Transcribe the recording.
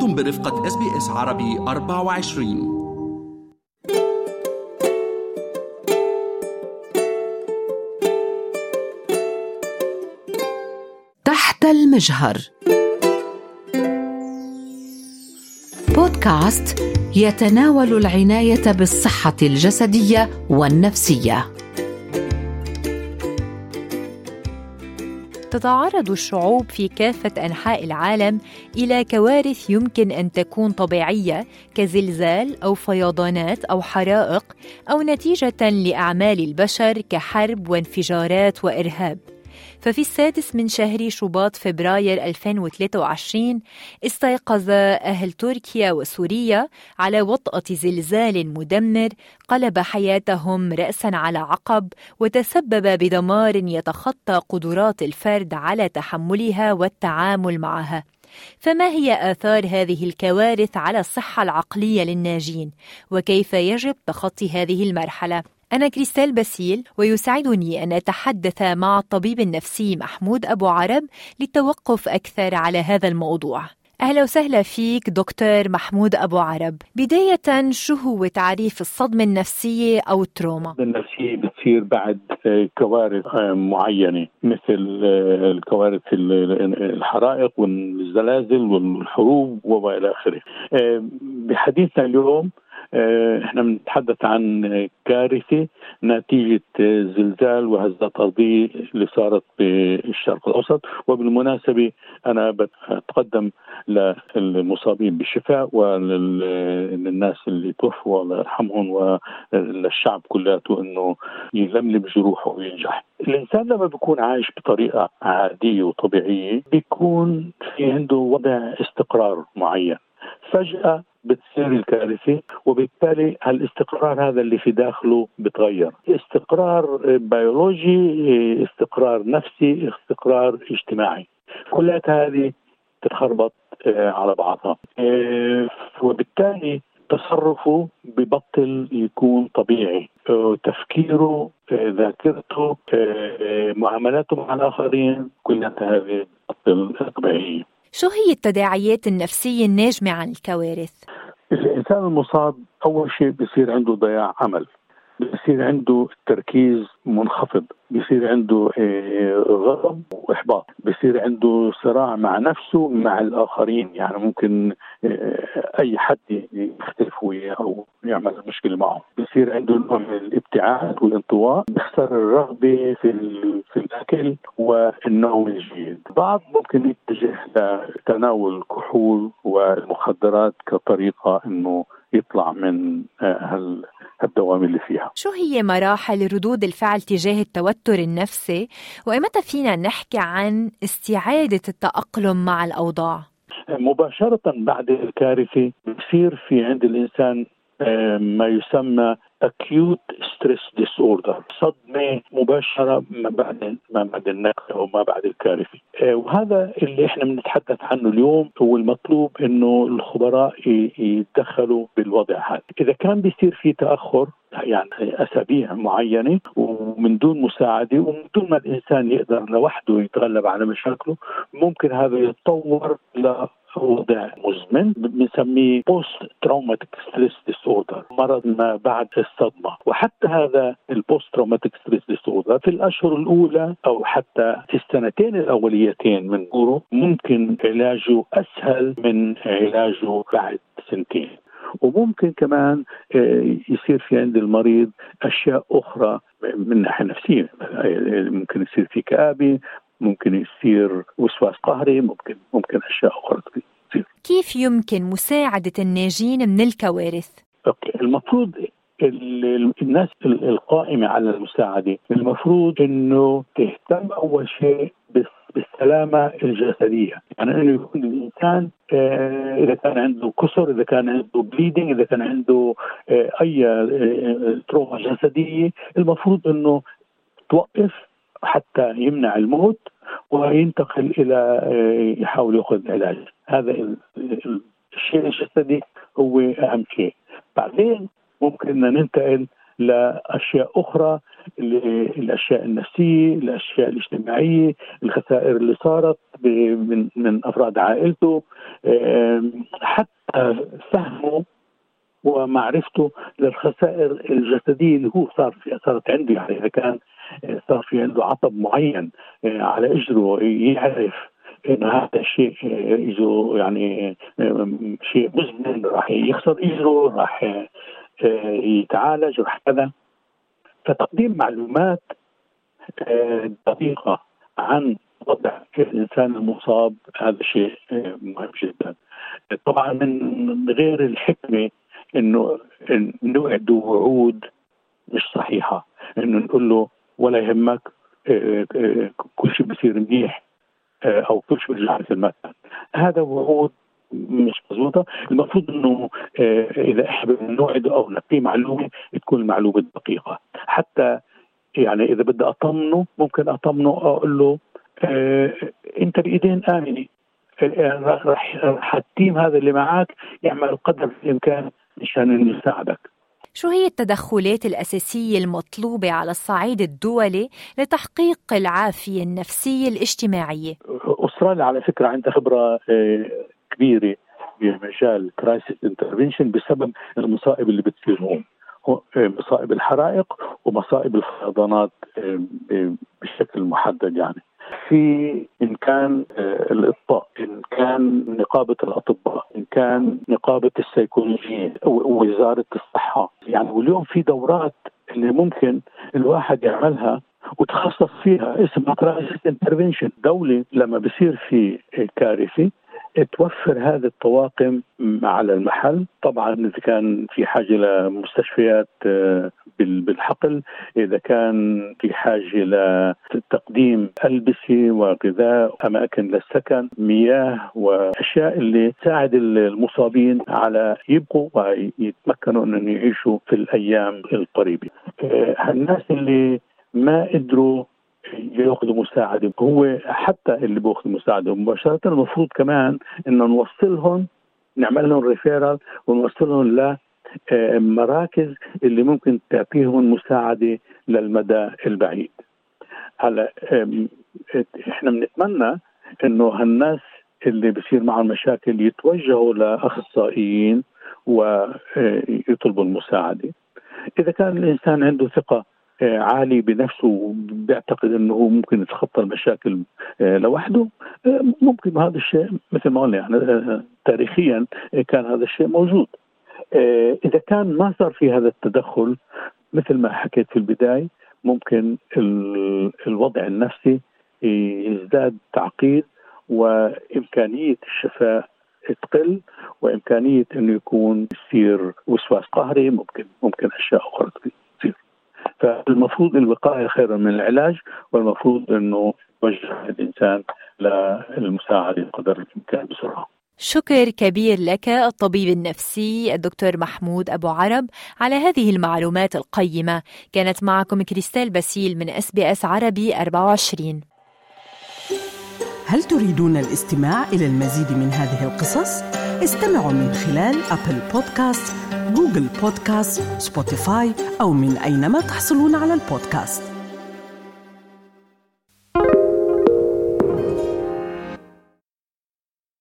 أنتم برفقة SBS عربي 24 تحت المجهر. بودكاست يتناول العناية بالصحة الجسدية والنفسية. تتعرض الشعوب في كافة أنحاء العالم إلى كوارث يمكن أن تكون طبيعية كزلزال أو فيضانات أو حرائق أو نتيجة لأعمال البشر كحرب وانفجارات وإرهاب. ففي السادس من شهر شباط فبراير 2023 استيقظ أهل تركيا وسوريا على وطأة زلزال مدمر قلب حياتهم رأسا على عقب وتسبب بدمار يتخطى قدرات الفرد على تحملها والتعامل معها. فما هي آثار هذه الكوارث على الصحة العقلية للناجين؟ وكيف يجب تخطي هذه المرحلة؟ أنا كريستال باسيل ويسعدني أن أتحدث مع الطبيب النفسي محمود أبو عرب للتوقف أكثر على هذا الموضوع. أهلا وسهلا فيك دكتور محمود أبو عرب. بداية شو هو تعريف الصدمة النفسية أو ال trauma؟ النفسية بتصير بعد كوارث معينة مثل الكوارث الحرائق والزلازل والحروب وإلى آخره. بحديثنا اليوم إحنا بنتحدث عن كارثة نتيجه زلزال وهزات ارضيه اللي صارت بالشرق الأوسط وبالمناسبة أنا بتقدم للمصابين بالشفاء وللناس اللي توفوا الله يرحمهم وللشعب كلياته إنه يلملم جروحه وينجح. الإنسان لما بيكون عايش بطريقة عادية وطبيعية بيكون في عنده وضع استقرار معين. فجأة بتصير الكارثه وبالتالي هالاستقرار هذا اللي في داخله بتغير. استقرار بيولوجي استقرار نفسي استقرار اجتماعي. كلها هذه تتخربط على بعضها. وبالتالي تصرفه ببطل يكون طبيعي. تفكيره ذاكرته معاملاته مع الآخرين كلها هذه بطل طبيعية شو هي التداعيات النفسية الناجمة عن الكوارث؟ الإنسان المصاب أول شيء بصير عنده ضياع عمل بصير عنده تركيز منخفض بصير عنده غضب وإحباط بصير عنده صراع مع نفسه مع الآخرين. يعني ممكن أي حد يختلف وياه أو يعمل مشكلة معه. بصير عنده نوع من الابتعاد والانطواء بيخسر الرغبة في في الأكل والنوم الجيد. بعض ممكن يتجه لتناول الكحول والمخدرات كطريقة إنه يطلع من هال الدوام اللي فيها شو هي مراحل ردود الفعل تجاه التوتر النفسي وإمتى فينا نحكي عن استعادة التأقلم مع الأوضاع؟ مباشرة بعد الكارثة بصير في عند الإنسان ما يسمى acute stress disorder صدمة مباشرة ما بعد ما بعد النكسة أو ما بعد الكارثة. وهذا اللي إحنا بنتحدث عنه اليوم هو المطلوب إنه الخبراء يتدخلوا بالوضع هذا. إذا كان بيصير في تأخر يعني أسابيع معينة ومن دون مساعدة ومن دون ما الإنسان يقدر لوحده يتغلب على مشاكله ممكن هذا يتطور وضع مزمن بنسميه post traumatic stress disorder مرض ما بعد الصدمة. وحتى هذا ال post traumatic stress disorder في الأشهر الأولى أو حتى في السنتين الأوليتين من ظهوره ممكن علاجه أسهل من علاجه بعد سنتين. وممكن كمان يصير في عند المريض أشياء أخرى من ناحية نفسية. ممكن يصير في كآبة ممكن يصير وسواس قهري ممكن ممكن أشياء أخرى تصير كيف يمكن مساعدة الناجين من الكوارث؟ okay المفروض الناس القائمة على المساعدة المفروض إنه تهتم أول شيء بالسلامة الجسدية، يعني إنه يكون الإنسان إذا كان عنده كسر، إذا كان عنده bleeding، إذا كان عنده أي تروما جسدية، المفروض إنه توقف حتى يمنع الموت وينتقل إلى يحاول يأخذ علاج هذا الشيء الجسدي هو أهم شيء. بعدين ممكن ننتقل لأشياء أخرى الاشياء النفسية، الاشياء الاجتماعية، الخسائر اللي صارت من من أفراد عائلته، حتى فهمه ومعرفته للخسائر الجسدية اللي هو صار في صارت عنده يعني إذا كان صار في عنده عطب معين على إجره يعرف انه هذا الشيء إجره يعني شيء مزمن راح يخسر إجره راح يتعالج راح كذا. فتقديم معلومات دقيقة عن وضع الإنسان المصاب هذا شيء مهم جدا. طبعا من غير الحكمة إنه نوعد وعود مش صحيحة. إنه نقول له ولا يهمك كل شيء بصير منيح أو كل شيء بيرجع مثل ما كان. هذا وعود مش مضبوطة المفروض إنه إذا إحنا نوعد أو نعطيه معلومة تكون المعلومة دقيقة. حتى يعني إذا بدي أطمنه ممكن أطمنه أقول له آه أنت بإيدين آمنة. راح ال team هذا اللي معك يعمل قدر الإمكان مشان يساعدك. شو هي التدخلات الأساسية المطلوبة على الصعيد الدولي لتحقيق العافية النفسية الاجتماعية؟ أستراليا على فكرة عندها خبرة كبيرة بمجال crisis intervention بسبب المصائب اللي بتصير هون. مصائب الحرائق ومصائب الفيضانات بشكل محدد يعني. في إن كان الاطباء إن كان نقابة الأطباء إن كان نقابة السيكولوجيه ووزاره الصحة. يعني واليوم في دورات اللي ممكن الواحد يعملها وتخصص فيها اسمها crisis intervention دول لما بصير في كارثة توفر هذه الطواقم على المحل. طبعا إذا كان في حاجة لمستشفيات بالحقل إذا كان في حاجة لتقديم ألبسة وغذاء اماكن للسكن مياه وأشياء اللي تساعد المصابين على يبقوا ويتمكنوا إنهم يعيشوا في الأيام القريبة. الناس اللي ما قدروا يأخذوا مساعدة هو حتى اللي بيأخذوا مساعدة مباشرة المفروض كمان إنه نوصلهم نعمل لهم ريفيرال ونوصلهم ل مراكز اللي ممكن تعطيهم مساعدة للمدى البعيد. هلا إحنا بنتمنى إنه هالناس اللي بصير معهم مشاكل يتوجهوا لأخصائيين ويطلبوا المساعدة. إذا كان الإنسان عنده ثقة عالي بنفسه وبيعتقد إنه هو ممكن يتخطى المشاكل لوحده ممكن هذا الشيء مثل ما قلنا يعني تاريخيا كان هذا الشيء موجود إذا كان ما صار في هذا التدخل مثل ما حكيت في البداية ممكن الوضع النفسي يزداد تعقيد وإمكانية الشفاء تقل وإمكانية إنه يكون يصير وسواس قهري ممكن ممكن أشياء أخرى تصير فالمفروض الوقاية خير من العلاج والمفروض إنه يوجه الإنسان للمساعده قدر الإمكان بسرعة. شكر كبير لك الطبيب النفسي الدكتور محمود أبو عرب على هذه المعلومات القيمة. كانت معكم كريستال باسيل من إس بي إس عربي 24 هل تريدون الاستماع إلى المزيد من هذه القصص؟ استمعوا من خلال Apple Podcasts، Google Podcasts، Spotify أو من أينما تحصلون على البودكاست.